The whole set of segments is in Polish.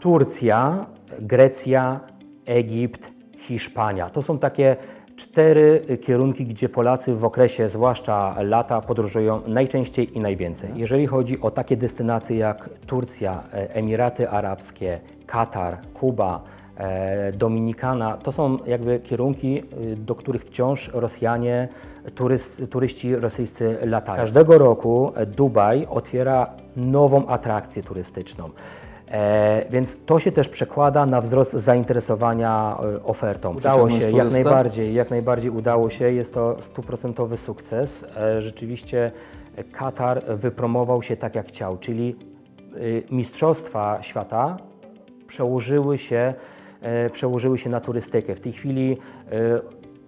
Turcja, Grecja, Egipt, Hiszpania. To są takie cztery kierunki, gdzie Polacy w okresie, zwłaszcza lata, podróżują najczęściej i najwięcej. Jeżeli chodzi o takie destynacje jak Turcja, e, Emiraty Arabskie, Katar, Kuba, e, Dominikana, to są jakby kierunki, y, do których wciąż Rosjanie, turys, turyści rosyjscy latają. Każdego roku e, Dubaj otwiera nową atrakcję turystyczną. E, więc to się też przekłada na wzrost zainteresowania e, ofertą. Udało się, jak najbardziej, jak najbardziej udało się. Jest to stuprocentowy sukces. E, rzeczywiście Katar wypromował się tak jak chciał, czyli y, Mistrzostwa Świata przełożyły się, przełożyły się na turystykę. W tej chwili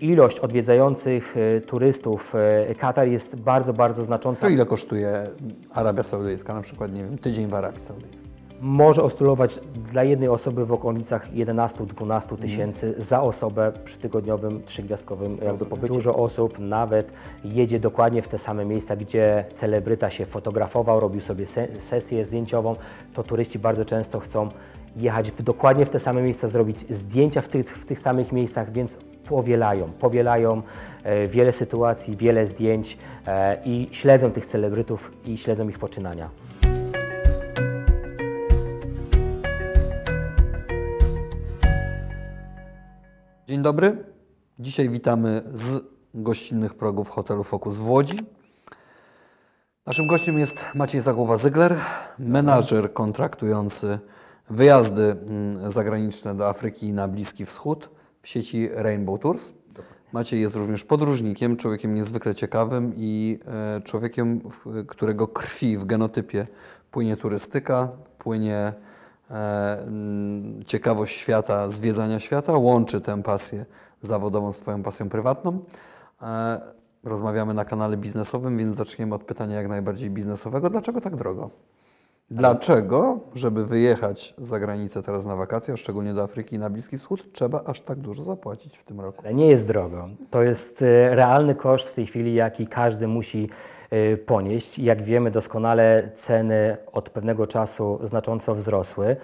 ilość odwiedzających turystów Katar jest bardzo, bardzo znacząca. To ile kosztuje Arabia Saudyjska, na przykład, nie wiem, tydzień w Arabii Saudyjskiej? Może oscylować dla jednej osoby w okolicach 11-12 tysięcy za osobę przy tygodniowym, trzygwiazdkowym jakby pobycie. Dużo osób nawet jedzie dokładnie w te same miejsca, gdzie celebryta się fotografował, robił sobie se- sesję zdjęciową. To turyści bardzo często chcą jechać w, dokładnie w te same miejsca, zrobić zdjęcia w tych, w tych samych miejscach, więc powielają, powielają e, wiele sytuacji, wiele zdjęć e, i śledzą tych celebrytów i śledzą ich poczynania. Dzień dobry. Dzisiaj witamy z gościnnych progów hotelu Focus w Łodzi. Naszym gościem jest Maciej Zagłoba-Zygler, menadżer kontraktujący wyjazdy mm, zagraniczne do Afryki i na Bliski Wschód w sieci Rainbow Tours. Maciej jest również podróżnikiem, człowiekiem niezwykle ciekawym i e, człowiekiem, którego krwi w genotypie płynie turystyka, płynie ciekawość świata, zwiedzania świata, łączy tę pasję zawodową z Twoją pasją prywatną. E, Rozmawiamy na kanale biznesowym, więc zaczniemy od pytania jak najbardziej biznesowego. Dlaczego tak drogo? Dlaczego, żeby wyjechać za granicę teraz na wakacje, a szczególnie do Afryki i na Bliski Wschód, trzeba aż tak dużo zapłacić w tym roku? Nie jest drogo. To jest e, realny koszt w tej chwili, jaki każdy musi e, ponieść. Jak wiemy doskonale, ceny od pewnego czasu znacząco wzrosły.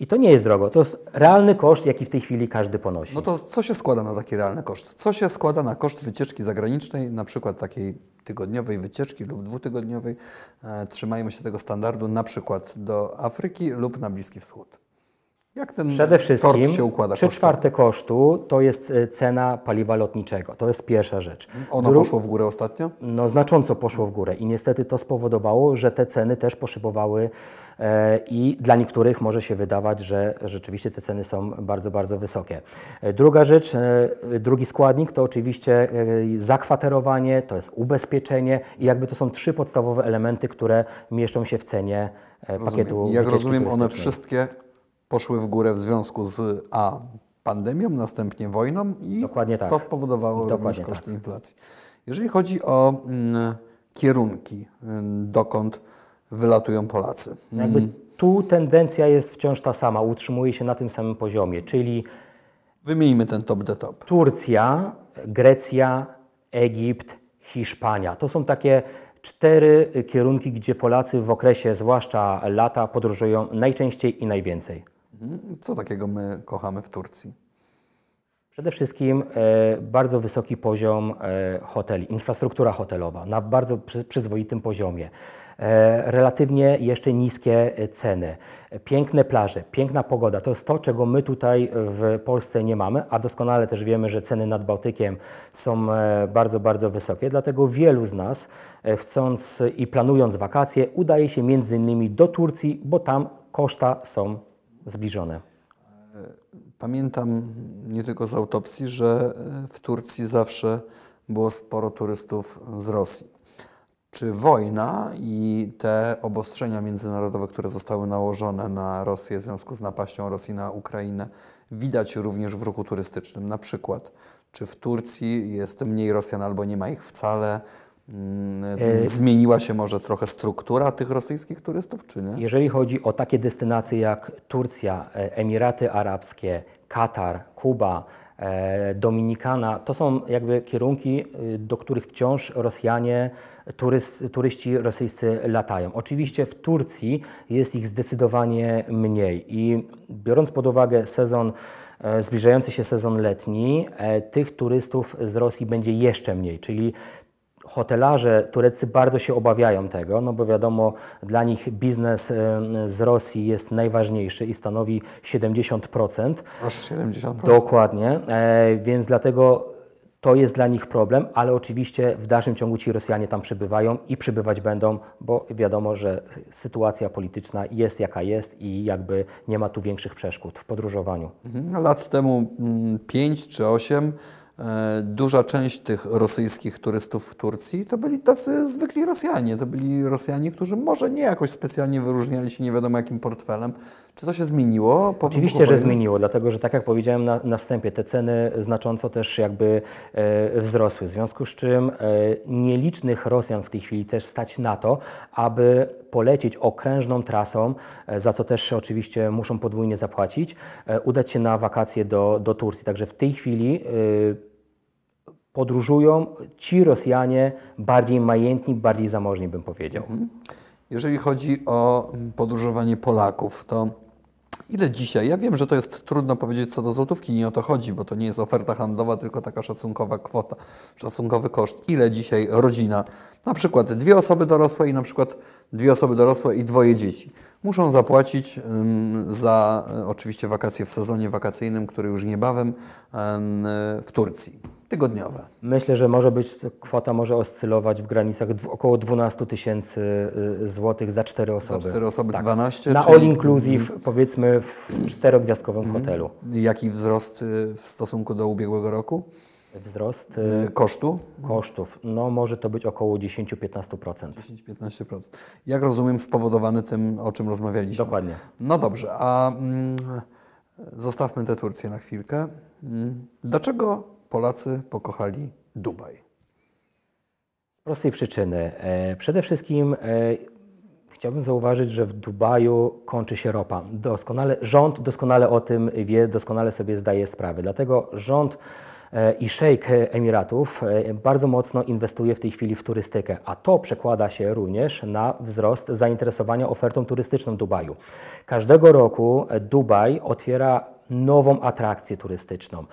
I to nie jest drogo. To jest realny koszt, jaki w tej chwili każdy ponosi. No to co się składa na taki realny koszt? Co się składa na koszt wycieczki zagranicznej, na przykład takiej tygodniowej wycieczki lub dwutygodniowej? E, trzymajmy się tego standardu, na przykład do Afryki lub na Bliski Wschód. Jak ten Przede wszystkim się układa trzy kosztowo? czwarte kosztu to jest e, cena paliwa lotniczego. To jest pierwsza rzecz. Ono Dru- poszło w górę ostatnio? no, znacząco poszło w górę i niestety to spowodowało, że te ceny też poszybowały e, i dla niektórych może się wydawać, że rzeczywiście te ceny są bardzo, bardzo wysokie. E, Druga rzecz, e, drugi składnik to oczywiście e, zakwaterowanie, to jest ubezpieczenie i jakby to są trzy podstawowe elementy, które mieszczą się w cenie pakietu Rozumiem. I Jak rozumiem, one wszystkie poszły w górę w związku z A pandemią, następnie wojną i tak. to spowodowało Dokładnie również tak. koszty inflacji. Jeżeli chodzi o mm, kierunki, mm, dokąd wylatują Polacy. Jakby tu tendencja jest wciąż ta sama, utrzymuje się na tym samym poziomie, czyli Wymieńmy ten top the top. Turcja, Grecja, Egipt, Hiszpania. To są takie cztery kierunki, gdzie Polacy w okresie, zwłaszcza lata, podróżują najczęściej i najwięcej. Co takiego my kochamy w Turcji? Przede wszystkim e, bardzo wysoki poziom e, hoteli, infrastruktura hotelowa na bardzo przy, przyzwoitym poziomie. E, relatywnie jeszcze niskie ceny, piękne plaże, piękna pogoda. To jest to, czego my tutaj w Polsce nie mamy, a doskonale też wiemy, że ceny nad Bałtykiem są bardzo, bardzo wysokie. Dlatego wielu z nas, chcąc i planując wakacje, udaje się między innymi do Turcji, bo tam koszta są zbliżone. Pamiętam nie tylko z autopsji, że e, w Turcji zawsze było sporo turystów z Rosji. Czy wojna i te obostrzenia międzynarodowe, które zostały nałożone na Rosję w związku z napaścią Rosji na Ukrainę, widać również w ruchu turystycznym? Na przykład, czy w Turcji jest mniej Rosjan albo nie ma ich wcale? Mm, Zmieniła się może trochę struktura tych rosyjskich turystów, czy nie? Jeżeli chodzi o takie destynacje jak Turcja, e, Emiraty Arabskie, Katar, Kuba, e, Dominikana. To są jakby kierunki, do których wciąż Rosjanie, turyści rosyjscy latają. Oczywiście w Turcji jest ich zdecydowanie mniej i biorąc pod uwagę sezon e, zbliżający się sezon letni, e, tych turystów z Rosji będzie jeszcze mniej, czyli Hotelarze tureccy bardzo się obawiają tego, no bo wiadomo, dla nich biznes z Rosji jest najważniejszy i stanowi 70%. Aż 70%. Dokładnie, e, więc dlatego to jest dla nich problem, ale oczywiście w dalszym ciągu ci Rosjanie tam przybywają i przybywać będą, bo wiadomo, że sytuacja polityczna jest jaka jest i jakby nie ma tu większych przeszkód w podróżowaniu. Mhm. Lat temu 5 czy 8 E, duża część tych rosyjskich turystów w Turcji to byli tacy zwykli Rosjanie. To byli Rosjanie, którzy może nie jakoś specjalnie wyróżniali się nie wiadomo jakim portfelem. Czy to się zmieniło? Po Oczywiście, że zmieniło, dlatego że tak jak powiedziałem na, na wstępie, te ceny znacząco też jakby e, wzrosły. W związku z czym e, nielicznych Rosjan w tej chwili też stać na to, aby polecieć okrężną trasą, e, za co też oczywiście muszą podwójnie zapłacić, e, udać się na wakacje do, do Turcji. Także w tej chwili e, podróżują ci Rosjanie bardziej majętni, bardziej zamożni, bym powiedział. Mhm. Jeżeli chodzi o podróżowanie Polaków, to ile dzisiaj? Ja wiem, że to jest trudno powiedzieć co do złotówki, nie o to chodzi, bo to nie jest oferta handlowa, tylko taka szacunkowa kwota, szacunkowy koszt. Ile dzisiaj rodzina, na przykład dwie osoby dorosłe i na przykład dwie osoby dorosłe i dwoje dzieci, muszą zapłacić za oczywiście wakacje w sezonie wakacyjnym, który już niebawem w Turcji tygodniowe. Myślę, że może być kwota może oscylować w granicach około 12 tysięcy y, złotych za cztery osoby. Za cztery osoby tak. 12? Na czyli... all inclusive mm. powiedzmy w czterogwiazdkowym mm. hotelu. Jaki wzrost y, w stosunku do ubiegłego roku? Wzrost y, kosztu? Kosztów. No może to być około 10-15%. 10-15%. Jak rozumiem spowodowany tym, o czym rozmawialiśmy. Dokładnie. No dobrze, a mm, zostawmy tę Turcję na chwilkę. Mm, dlaczego Polacy pokochali Dubaj? Z prostej przyczyny. E, przede wszystkim e, chciałbym zauważyć, że w Dubaju kończy się ropa. Doskonale, rząd doskonale o tym wie, doskonale sobie zdaje sprawę. Dlatego rząd e, i szejk Emiratów bardzo mocno inwestuje w tej chwili w turystykę, a to przekłada się również na wzrost zainteresowania ofertą turystyczną Dubaju. Każdego roku Dubaj otwiera nową atrakcję turystyczną.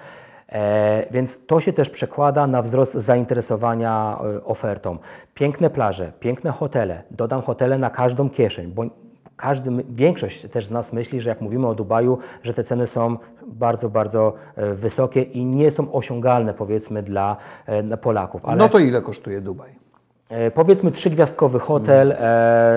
E, więc to się też przekłada na wzrost zainteresowania e, ofertą. Piękne plaże, piękne hotele, dodam hotele na każdą kieszeń, bo każdy, większość też z nas myśli, że jak mówimy o Dubaju, że te ceny są bardzo, bardzo e, wysokie i nie są osiągalne powiedzmy dla Polaków. Ale... No to ile kosztuje Dubaj? E, powiedzmy trzygwiazdkowy hotel e,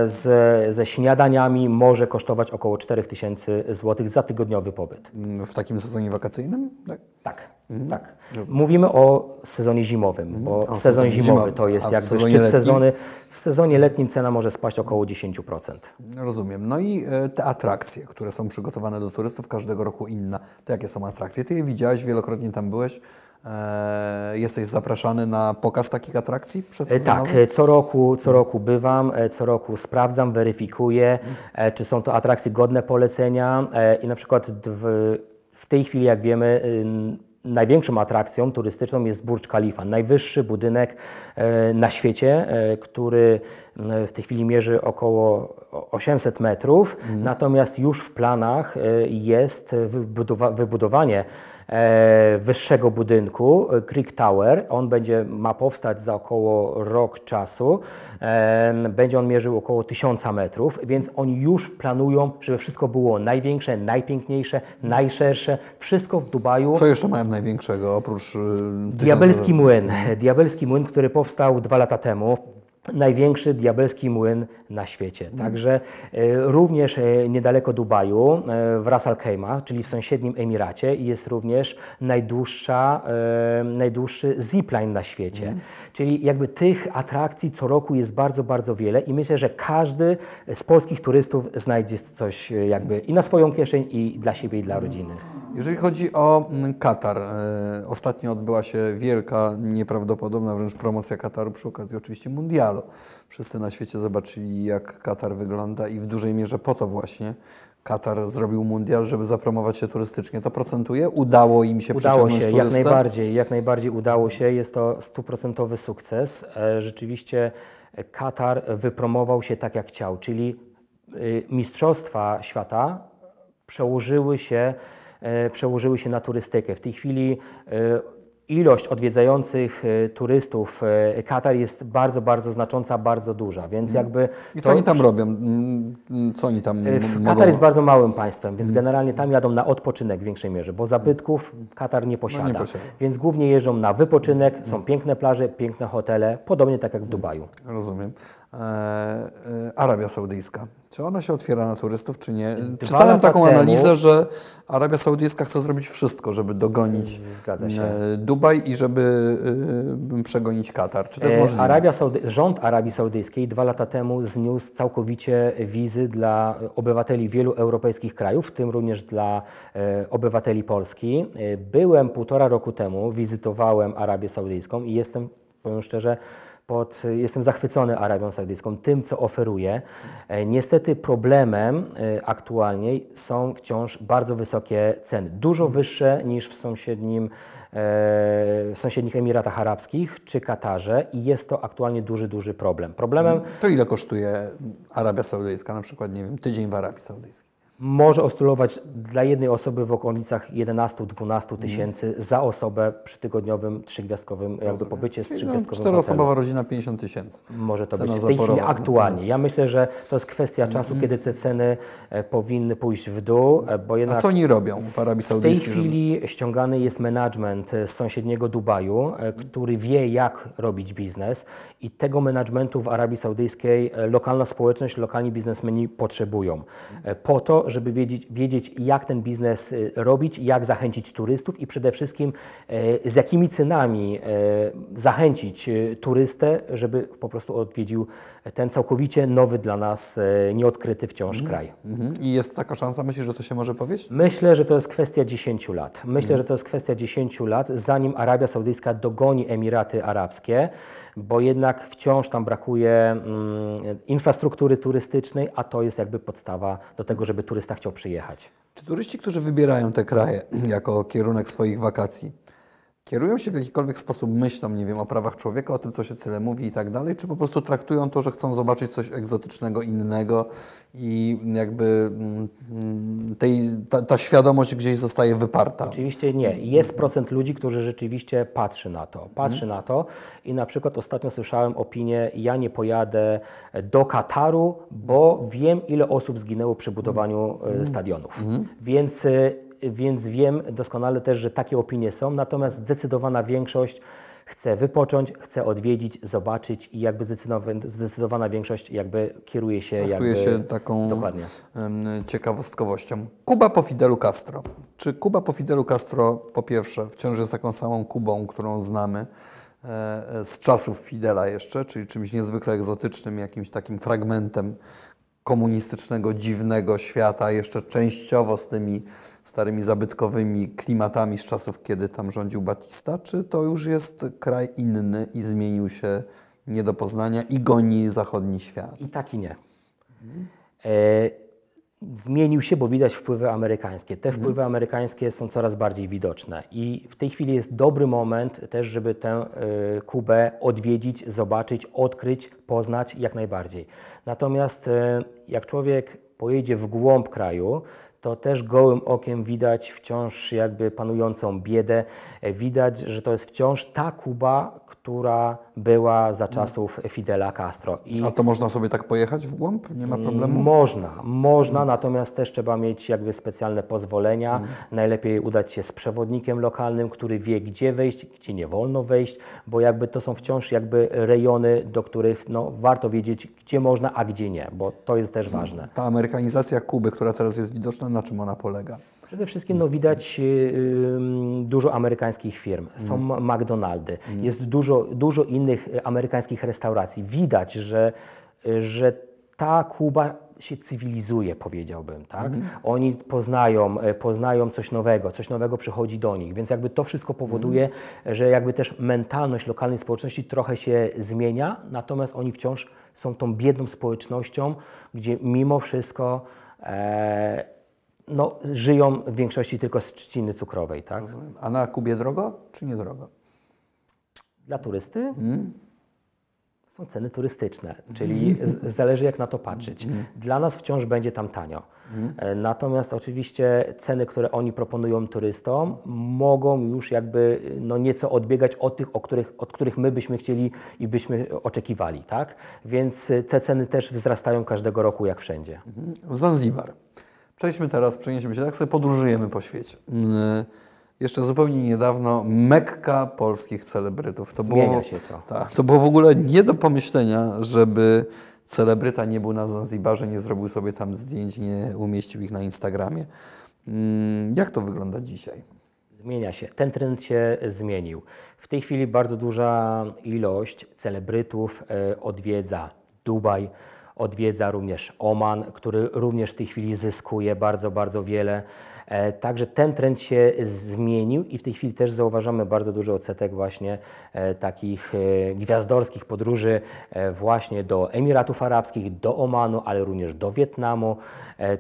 z, ze śniadaniami może kosztować około 4000 zł za tygodniowy pobyt. Mm, w takim sezonie wakacyjnym? Tak, tak. Mhm. tak. Mówimy o sezonie zimowym, mhm. bo o, sezon zimowy, zimowy to jest jakby szczyt letnim? sezony. W sezonie letnim cena może spaść około 10%. Rozumiem. No i e, te atrakcje, które są przygotowane do turystów, każdego roku inna. To jakie są atrakcje? Ty je widziałeś, wielokrotnie tam byłeś. E, jesteś zapraszany na pokaz takich atrakcji przed e, Tak, e, co roku, co roku bywam, co roku sprawdzam, weryfikuję, czy są to atrakcje godne polecenia i na przykład w, w tej chwili, jak wiemy, największą atrakcją turystyczną jest Burj Khalifa, najwyższy budynek na świecie, który w tej chwili mierzy około 800 metrów, mhm. natomiast już w planach jest wybudowanie E, wyższego budynku, e, Creek Tower. On będzie, ma powstać za około rok czasu. E, będzie on mierzył około 1000 metrów, więc oni już planują, żeby wszystko było największe, najpiękniejsze, najszersze. Wszystko w Dubaju. Co jeszcze mają największego oprócz... Diabelski młyn. Diabelski młyn, który powstał dwa lata temu największy diabelski młyn na świecie. Mm. Także e, również e, niedaleko Dubaju, e, w Ras Al Khaimah, czyli w sąsiednim Emiracie, jest również najdłuższa, najdłuższy zipline na świecie. Mm. Czyli jakby tych atrakcji co roku jest bardzo, bardzo wiele i myślę, że każdy z polskich turystów znajdzie coś jakby i na swoją kieszeń, i dla siebie, i dla rodziny. Jeżeli chodzi o Katar, ostatnio odbyła się wielka, nieprawdopodobna wręcz promocja Kataru przy okazji oczywiście mundialu. Wszyscy na świecie zobaczyli, jak Katar wygląda i w dużej mierze po to właśnie Katar zrobił mundial, żeby zapromować się turystycznie. To procentuje? Udało im się Udało się, jak najbardziej, jak najbardziej udało się. Jest to stuprocentowy sukces. E, Rzeczywiście Katar wypromował się tak, jak chciał, czyli y, Mistrzostwa Świata przełożyły się, e, przełożyły się na turystykę. W tej chwili e, ilość odwiedzających e, turystów e, Katar jest bardzo, bardzo znacząca, bardzo duża, więc jakby... Mhm. I co oni tam robią? Mm, mm, Co oni tam E, mogą... Katar jest bardzo małym państwem, Mhm. więc generalnie tam jadą na odpoczynek w większej mierze, bo zabytków Katar nie posiada. No posiada. Więc głównie jeżdżą na wypoczynek, są piękne plaże, piękne hotele, podobnie tak jak w Dubaju. Rozumiem. E, e, Arabia Saudyjska. Czy ona się otwiera na turystów, czy nie? Dwa Czytałem taką temu- analizę, że Arabia Saudyjska chce zrobić wszystko, żeby dogonić e, Dubaj i żeby przegonić Katar. Czy to jest możliwe? Arabia Saudy... Rząd Arabii Saudyjskiej dwa lata temu zniósł całkowicie wizy dla obywateli wielu europejskich krajów, w tym również dla obywateli Polski. Byłem półtora roku temu, wizytowałem Arabię Saudyjską i jestem, powiem szczerze, pod, jestem zachwycony Arabią Saudyjską, tym co oferuje. E, Niestety problemem e, aktualnie są wciąż bardzo wysokie ceny, dużo wyższe niż w sąsiednim e, w sąsiednich Emiratach Arabskich czy Katarze i jest to aktualnie duży, duży problem. Problemem To ile kosztuje Arabia Saudyjska, na przykład, nie wiem, tydzień w Arabii Saudyjskiej? Może oscylować dla jednej osoby w okolicach 11-12 tysięcy za osobę przy tygodniowym, trzygwiazdkowym jakby pobycie z no, trzygwiazdkowym czteroosobowa rodzina 50 tysięcy. Może to Cena być w tej chwili zaporowa. aktualnie. Ja myślę, że to jest kwestia czasu, kiedy te ceny e, powinny pójść w dół, e, bo A jednak co oni robią w Arabii w tej Saudyjskiej? żeby- chwili ściągany jest management z sąsiedniego Dubaju, e, który wie, jak robić biznes, i tego managementu w Arabii Saudyjskiej e, lokalna społeczność, lokalni biznesmeni potrzebują. E, Po to, żeby wiedzieć, wiedzieć jak ten biznes e, robić, jak zachęcić turystów i przede wszystkim e, z jakimi cenami e, zachęcić turystę, żeby po prostu odwiedził ten całkowicie nowy dla nas, nieodkryty wciąż kraj. Mhm. I jest taka szansa, myślisz, że to się może powieść? Myślę, że to jest kwestia 10 lat. Myślę, że to jest kwestia 10 lat, zanim Arabia Saudyjska dogoni Emiraty Arabskie, bo jednak wciąż tam brakuje mm, infrastruktury turystycznej, a to jest jakby podstawa do tego, żeby turysta chciał przyjechać. Czy turyści, którzy wybierają te kraje jako kierunek swoich wakacji, kierują się w jakikolwiek sposób myślą, nie wiem, o prawach człowieka, o tym, co się tyle mówi i tak dalej, czy po prostu traktują to, że chcą zobaczyć coś egzotycznego, innego i jakby mm, tej, ta, ta świadomość gdzieś zostaje wyparta? Oczywiście nie. Jest procent ludzi, którzy rzeczywiście patrzy na to. Patrzy na to i na przykład ostatnio słyszałem opinię, ja nie pojadę do Kataru, bo wiem, ile osób zginęło przy budowaniu e, stadionów. Więc, e, więc wiem doskonale też, że takie opinie są, natomiast zdecydowana większość chce wypocząć, chce odwiedzić, zobaczyć i jakby zdecydowa- zdecydowana większość jakby kieruje się Traktuje jakby... się taką Dokładnie. ciekawostkowością. Kuba po Fidelu Castro. Czy Kuba po Fidelu Castro po pierwsze wciąż jest taką samą Kubą, którą znamy e, e, z czasów Fidela jeszcze, czyli czymś niezwykle egzotycznym, jakimś takim fragmentem komunistycznego, dziwnego świata, jeszcze częściowo z tymi starymi zabytkowymi klimatami z czasów, kiedy tam rządził Batista, czy to już jest kraj inny i zmienił się nie do poznania i goni zachodni świat? I tak i nie. E, zmienił się, bo widać wpływy amerykańskie. Te wpływy amerykańskie są coraz bardziej widoczne i w tej chwili jest dobry moment też, żeby tę e, Kubę odwiedzić, zobaczyć, odkryć, poznać jak najbardziej. Natomiast e, jak człowiek pojedzie w głąb kraju, to też gołym okiem widać wciąż jakby panującą biedę. Widać, że to jest wciąż ta Kuba, która była za czasów Fidela Castro. I A to można sobie tak pojechać w głąb? Nie ma problemu? można, można, natomiast też trzeba mieć jakby specjalne pozwolenia. Najlepiej udać się z przewodnikiem lokalnym, który wie, gdzie wejść, gdzie nie wolno wejść, bo jakby to są wciąż jakby rejony, do których no, warto wiedzieć, gdzie można, a gdzie nie, bo to jest też ważne. Ta amerykanizacja Kuby, która teraz jest widoczna, na czym ona polega? Przede wszystkim no, widać y, ym, dużo amerykańskich firm. Są McDonaldy, jest dużo, dużo innych y, amerykańskich restauracji. Widać, że, y, że ta Kuba się cywilizuje, powiedziałbym, tak? Oni poznają, poznają coś nowego, coś nowego przychodzi do nich, więc jakby to wszystko powoduje, że jakby też mentalność lokalnej społeczności trochę się zmienia, natomiast oni wciąż są tą biedną społecznością, gdzie mimo wszystko e, no, żyją w większości tylko z trzciny cukrowej, tak? A na Kubie drogo czy nie drogo? Dla turysty są ceny turystyczne, czyli zależy jak na to patrzeć. Dla nas wciąż będzie tam tanio. E, Natomiast oczywiście ceny, które oni proponują turystom, mogą już jakby no nieco odbiegać od tych, o których, od których my byśmy chcieli i byśmy oczekiwali, tak? Więc e, te ceny też wzrastają każdego roku jak wszędzie. Zanzibar. Przejdźmy teraz, przenieśmy się, tak sobie podróżujemy po świecie. Mm, Jeszcze zupełnie niedawno Mekka polskich celebrytów. To Zmienia było, się to. Tak, to było w ogóle nie do pomyślenia, żeby celebryta nie był na Zanzibarze, nie zrobił sobie tam zdjęć, nie umieścił ich na Instagramie. Mm, Jak to wygląda dzisiaj? Zmienia się. Ten trend się zmienił. W tej chwili bardzo duża ilość celebrytów e, odwiedza Dubaj, odwiedza również Oman, który również w tej chwili zyskuje bardzo, bardzo wiele. E, Także ten trend się zmienił i w tej chwili też zauważamy bardzo duży odsetek właśnie e, takich e, gwiazdorskich podróży właśnie do Emiratów Arabskich, do Omanu, ale również do Wietnamu.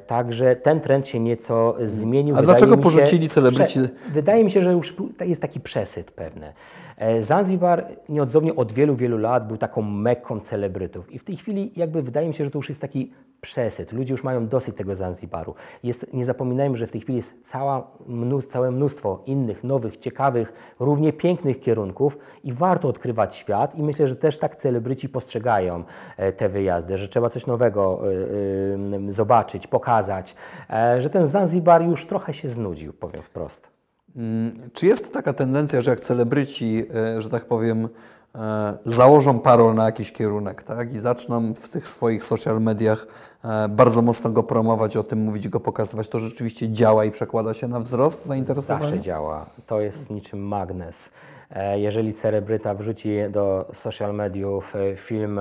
Także ten trend się nieco zmienił. A Wydaje dlaczego porzucili celebryci- Wydaje mi się, że już jest taki przesyt pewny. E, Zanzibar nieodzownie od wielu, wielu lat był taką mekką celebrytów i w tej chwili jakby wydaje mi się, że to już jest taki przesyt. Ludzie już mają dosyć tego Zanzibaru. Jest, nie zapominajmy, że w tej chwili jest cała, mnóstw, całe mnóstwo innych, nowych, ciekawych, równie pięknych kierunków i warto odkrywać świat i myślę, że też tak celebryci postrzegają e, te wyjazdy, że trzeba coś nowego e, zobaczyć, pokazać, że ten Zanzibar już trochę się znudził, powiem wprost. Mm, Czy jest taka tendencja, że jak celebryci, e, że tak powiem, e, założą parol na jakiś kierunek tak? i zaczną w tych swoich social mediach e, bardzo mocno go promować, o tym mówić, go pokazywać, to rzeczywiście działa i przekłada się na wzrost zainteresowania? Zawsze działa. To jest niczym magnes. Jeżeli celebryta wrzuci do social mediów film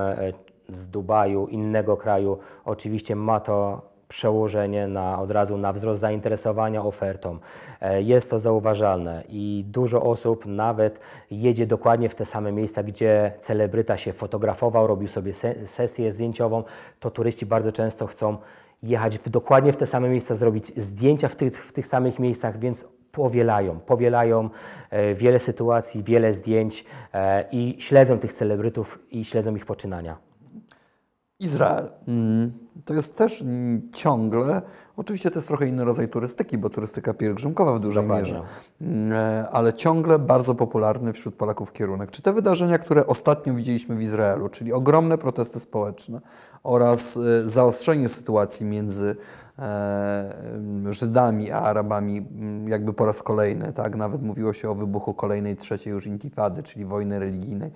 z Dubaju, innego kraju, oczywiście ma to przełożenie na, od razu na wzrost zainteresowania ofertą. E, Jest to zauważalne i dużo osób nawet jedzie dokładnie w te same miejsca, gdzie celebryta się fotografował, robił sobie se- sesję zdjęciową. To turyści bardzo często chcą jechać w, dokładnie w te same miejsca, zrobić zdjęcia w tych, w tych samych miejscach, więc powielają, powielają e, wiele sytuacji, wiele zdjęć e, i śledzą tych celebrytów i śledzą ich poczynania. Izrael. Mm, To jest też ciągle, oczywiście to jest trochę inny rodzaj turystyki, bo turystyka pielgrzymkowa w dużej Dokładnie. mierze, Mm, e, ale ciągle bardzo popularny wśród Polaków kierunek. Czy te wydarzenia, które ostatnio widzieliśmy w Izraelu, czyli ogromne protesty społeczne oraz e, zaostrzenie sytuacji między e, Żydami a Arabami jakby po raz kolejny, tak? Nawet mówiło się o wybuchu kolejnej, trzeciej już intifady, czyli wojny religijnej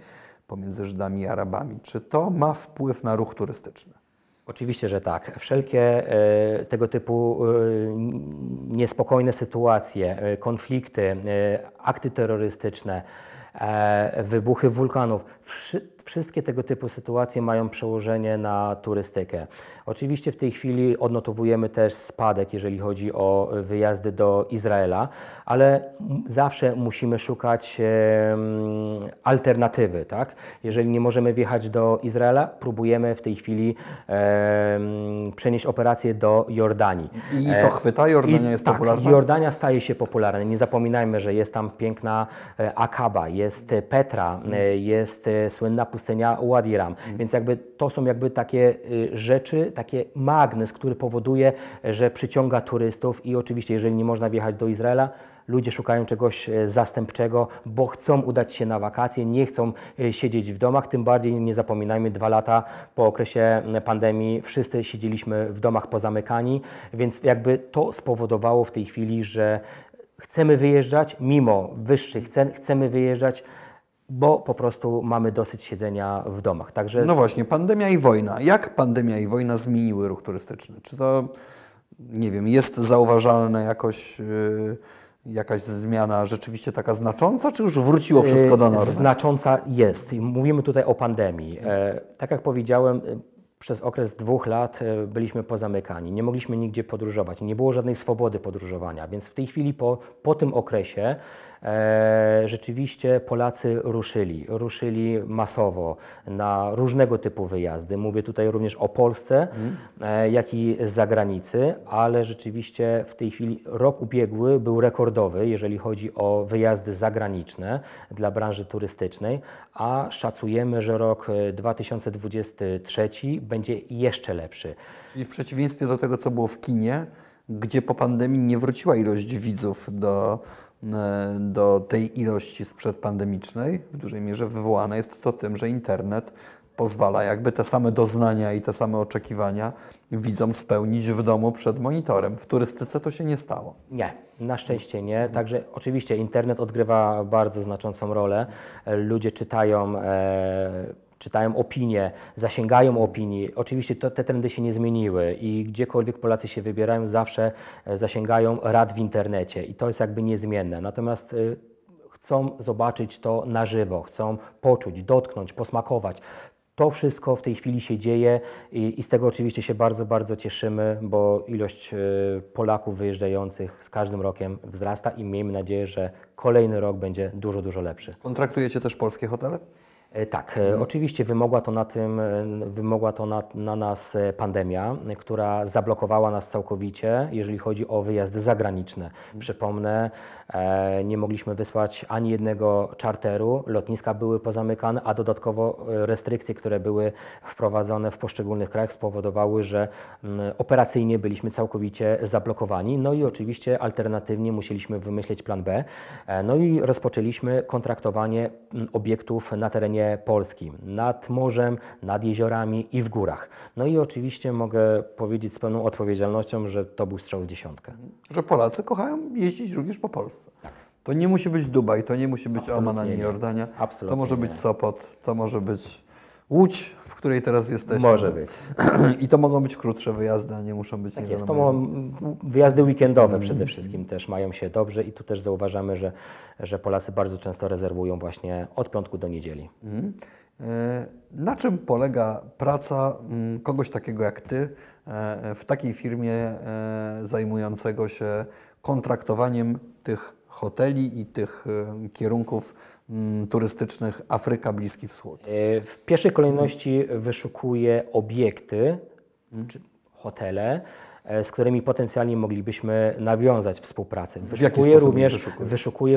pomiędzy Żydami i Arabami. Czy to ma wpływ na ruch turystyczny? Oczywiście, że tak. Wszelkie e, tego typu e, niespokojne sytuacje, e, konflikty, akty terrorystyczne, wybuchy wulkanów, wszy, wszystkie tego typu sytuacje mają przełożenie na turystykę. Oczywiście w tej chwili odnotowujemy też spadek, jeżeli chodzi o wyjazdy do Izraela, ale zawsze musimy szukać alternatywy, tak? Jeżeli nie możemy wjechać do Izraela, próbujemy w tej chwili przenieść operację do Jordanii. I E, to chwyta? Jordania i jest tak, popularna? Jordania staje się popularna. Nie zapominajmy, że jest tam piękna e, Akaba, jest Petra, e, jest e, słynna pustynia Wadi Ram. Więc jakby to są jakby takie e, rzeczy, takie magnes, który powoduje, że przyciąga turystów i oczywiście, jeżeli nie można wjechać do Izraela, Ludzie szukają czegoś zastępczego, bo chcą udać się na wakacje, nie chcą siedzieć w domach. Tym bardziej nie zapominajmy, dwa lata po okresie pandemii wszyscy siedzieliśmy w domach pozamykani, więc jakby to spowodowało w tej chwili, że chcemy wyjeżdżać mimo wyższych cen, chcemy wyjeżdżać, bo po prostu mamy dosyć siedzenia w domach. Także No właśnie, pandemia i wojna. Jak pandemia i wojna zmieniły ruch turystyczny? Czy to, nie wiem, jest zauważalne jakoś, yy, jakaś zmiana rzeczywiście taka znacząca, czy już wróciło wszystko do Y, normy? Znacząca jest. Mówimy tutaj o pandemii. E, Tak jak powiedziałem, przez okres dwóch lat e, byliśmy pozamykani, nie mogliśmy nigdzie podróżować, nie było żadnej swobody podróżowania, więc w tej chwili po, po tym okresie rzeczywiście Polacy ruszyli, ruszyli masowo na różnego typu wyjazdy. Mówię tutaj również o Polsce, e, jak i z zagranicy, ale rzeczywiście w tej chwili rok ubiegły był rekordowy, jeżeli chodzi o wyjazdy zagraniczne dla branży turystycznej, a szacujemy, że rok e, 2023 będzie jeszcze lepszy. Czyli w przeciwieństwie do tego, co było w kinie, gdzie po pandemii nie wróciła ilość widzów do, e, do tej ilości sprzedpandemicznej, w dużej mierze wywołane jest to tym, że internet pozwala jakby te same doznania i te same oczekiwania widzom spełnić w domu przed monitorem. W turystyce to się nie stało. Nie, na szczęście nie. Także oczywiście internet odgrywa bardzo znaczącą rolę. E, Ludzie czytają, e, czytają opinie, zasięgają opinii. Oczywiście to, te trendy się nie zmieniły i gdziekolwiek Polacy się wybierają, zawsze e, zasięgają rad w internecie i to jest jakby niezmienne. Natomiast e, chcą zobaczyć to na żywo, chcą poczuć, dotknąć, posmakować. To wszystko w tej chwili się dzieje i, i z tego oczywiście się bardzo, bardzo cieszymy, bo ilość e, Polaków wyjeżdżających z każdym rokiem wzrasta i miejmy nadzieję, że kolejny rok będzie dużo, dużo lepszy. Kontraktujecie też polskie hotele? E, Tak, e, oczywiście wymogła to na tym, e, wymogła to na, na nas pandemia, która zablokowała nas całkowicie, jeżeli chodzi o wyjazdy zagraniczne. Przypomnę, e, nie mogliśmy wysłać ani jednego czarteru, lotniska były pozamykane, a dodatkowo restrykcje, które były wprowadzone w poszczególnych krajach spowodowały, że mm, operacyjnie byliśmy całkowicie zablokowani. No i oczywiście alternatywnie musieliśmy wymyśleć plan B. E, No i rozpoczęliśmy kontraktowanie mm, obiektów na terenie Polski, nad morzem, nad jeziorami i w górach. No i oczywiście mogę powiedzieć z pełną odpowiedzialnością, że to był strzał w dziesiątkę. Że Polacy kochają jeździć również po Polsce. To nie musi być Dubaj, to nie musi być Absolutnie Oman ani. Jordania. Absolutnie to może być nie. Sopot, to może być Łódź, której teraz jesteśmy. Może być. I to mogą być krótsze wyjazdy, a nie muszą być Tak nie jest. To wyjazdy weekendowe przede wszystkim też mają się dobrze i tu też zauważamy, że, że Polacy bardzo często rezerwują właśnie od piątku do niedzieli. Mhm. E, Na czym polega praca mm, kogoś takiego jak Ty e, w takiej firmie e, zajmującego się kontraktowaniem tych hoteli i tych kierunków mm, turystycznych Afryka, Bliski Wschód? E, W pierwszej kolejności wyszukuję obiekty, czy hotele, z którymi potencjalnie moglibyśmy nawiązać współpracę. sposób również,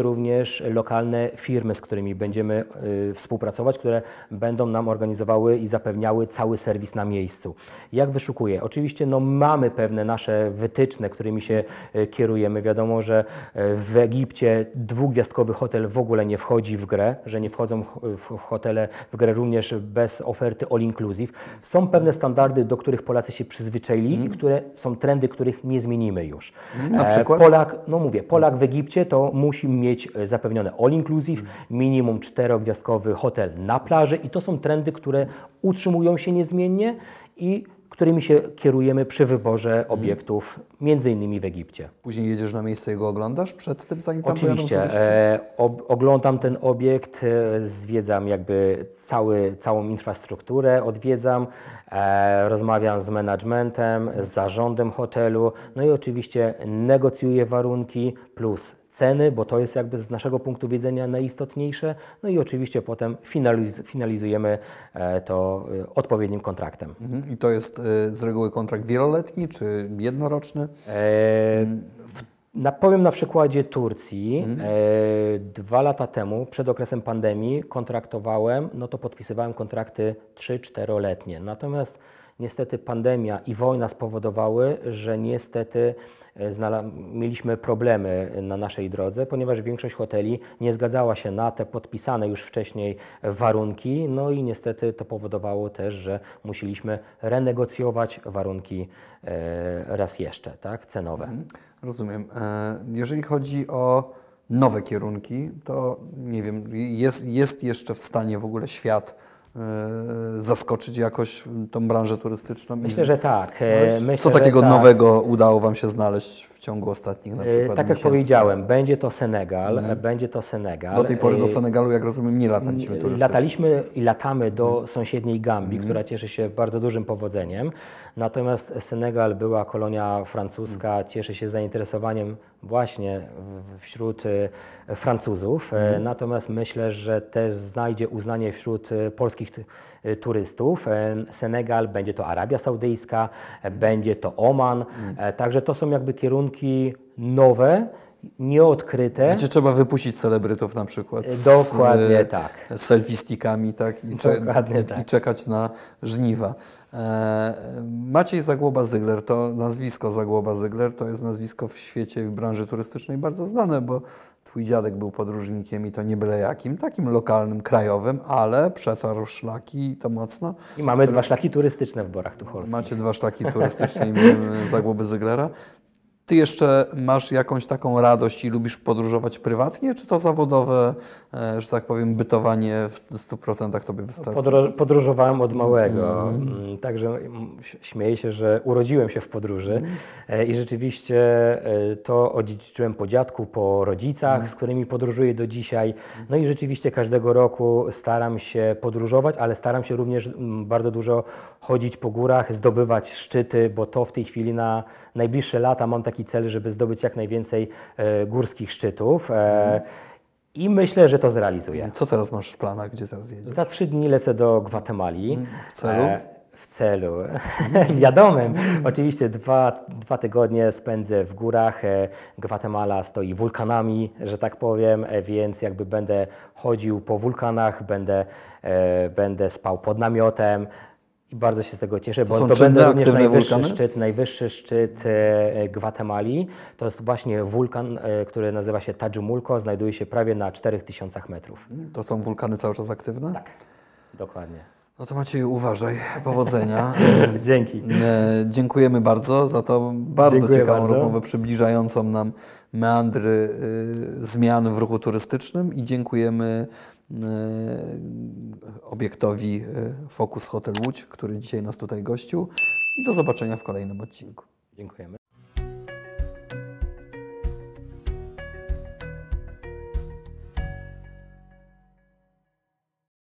również lokalne firmy, z którymi będziemy y, współpracować, które będą nam organizowały i zapewniały cały serwis na miejscu. Jak wyszukuję? Oczywiście no, mamy pewne nasze wytyczne, którymi się y, kierujemy. Wiadomo, że y, w Egipcie dwugwiazdkowy hotel w ogóle nie wchodzi w grę, że nie wchodzą ch- w hotele w grę również bez oferty all inclusive. Są pewne standardy, do których Polacy się przyzwyczaili i które są trendy, których nie zmienimy już. Na E, przykład? Polak, no mówię, Polak w Egipcie to musi mieć e, zapewnione all inclusive, minimum czterogwiazdkowy hotel na plaży i to są trendy, które utrzymują się niezmiennie i którymi się kierujemy przy wyborze obiektów, między innymi w Egipcie. Później jedziesz na miejsce i go oglądasz przed tym, zanim tam Oczywiście. E, ob, oglądam ten obiekt, e, zwiedzam jakby cały, całą infrastrukturę, odwiedzam, e, rozmawiam z managementem, z zarządem hotelu, no i oczywiście negocjuję warunki plus ceny, bo to jest jakby z naszego punktu widzenia najistotniejsze, no i oczywiście potem finaliz, finalizujemy e, to e, odpowiednim kontraktem. Mhm. I to jest y, z reguły kontrakt wieloletni czy jednoroczny? E, na, powiem na przykładzie Turcji. E, dwa lata temu, przed okresem pandemii, kontraktowałem, no to podpisywałem kontrakty 3-4-letnie. Natomiast niestety pandemia i wojna spowodowały, że niestety e, mieliśmy problemy na naszej drodze, ponieważ większość hoteli nie zgadzała się na te podpisane już wcześniej warunki, no i niestety to powodowało też, że musieliśmy renegocjować warunki e, raz jeszcze, tak, cenowe. Mhm. Rozumiem. E, Jeżeli chodzi o nowe kierunki, to nie wiem, jest, jest jeszcze w stanie w ogóle świat e, zaskoczyć jakoś tą branżę turystyczną? Myślę, że tak. E, Co Myślę, takiego że tak. nowego udało Wam się znaleźć w ciągu ostatnich na E, przykład Tak jak miesięcy? powiedziałem, będzie to Senegal, e, będzie to Senegal. Do tej pory do E, Senegalu, jak rozumiem, nie lataliśmy turystycznie. Lataliśmy i latamy do Mhm. sąsiedniej Gambii, która cieszy się bardzo dużym powodzeniem. Natomiast Senegal była kolonia francuska, Mhm. cieszy się zainteresowaniem właśnie wśród e, Francuzów. Mhm. Natomiast myślę, że też znajdzie uznanie wśród polskich turystów. E, Senegal, będzie to Arabia Saudyjska, e, będzie to Oman. E, Także to są jakby kierunki nowe, nieodkryte. Gdzie trzeba wypuścić celebrytów na przykład z Dokładnie e, tak. selfie stickami tak, i, cze- i, tak. i czekać na żniwa. E, Maciej Zagłoba-Zygler, to nazwisko Zagłoba-Zygler, to jest nazwisko w świecie, w branży turystycznej bardzo znane, bo twój dziadek był podróżnikiem i to nie byle jakim, takim lokalnym, krajowym, ale przetarł szlaki to mocno. I mamy dwa szlaki turystyczne w Borach Tucholskich. Macie dwa szlaki turystyczne imieniem Zagłoby Zyglera. Ty jeszcze masz jakąś taką radość i lubisz podróżować prywatnie, czy to zawodowe, e, że tak powiem, bytowanie w 100% tobie wystarczy? Podro- podróżowałem od małego, mm, także mm, ś- śmieję się, że urodziłem się w podróży. E, i rzeczywiście e, to odziedziczyłem po dziadku, po rodzicach, z którymi podróżuję do dzisiaj. No i rzeczywiście każdego roku staram się podróżować, ale staram się również mm, bardzo dużo chodzić po górach, zdobywać szczyty, bo to w tej chwili na najbliższe lata mam taki cel, żeby zdobyć jak najwięcej e, górskich szczytów. E, I myślę, że to zrealizuję. Co teraz masz w planach, gdzie teraz jedziesz? Za trzy dni lecę do Gwatemali. W celu? E, w celu wiadomym. Oczywiście dwa, dwa tygodnie spędzę w górach. Gwatemala stoi wulkanami, że tak powiem, więc jakby będę chodził po wulkanach, będę, będę spał pod namiotem. Bardzo się z tego cieszę, bo są to będę również najwyższy wulkany? szczyt, najwyższy szczyt e, Gwatemali. To jest właśnie wulkan, e, który nazywa się Tajumulco, znajduje się prawie na 4000 metrów. To są wulkany cały czas aktywne? Tak, dokładnie. No to Macieju, uważaj. Powodzenia. Dzięki. E, Dziękujemy bardzo za tą bardzo Dziękuję ciekawą bardzo. rozmowę przybliżającą nam meandry zmian w ruchu turystycznym i dziękujemy obiektowi y, Focus Hotel Łódź, który dzisiaj nas tutaj gościł i do zobaczenia w kolejnym odcinku. Dziękujemy.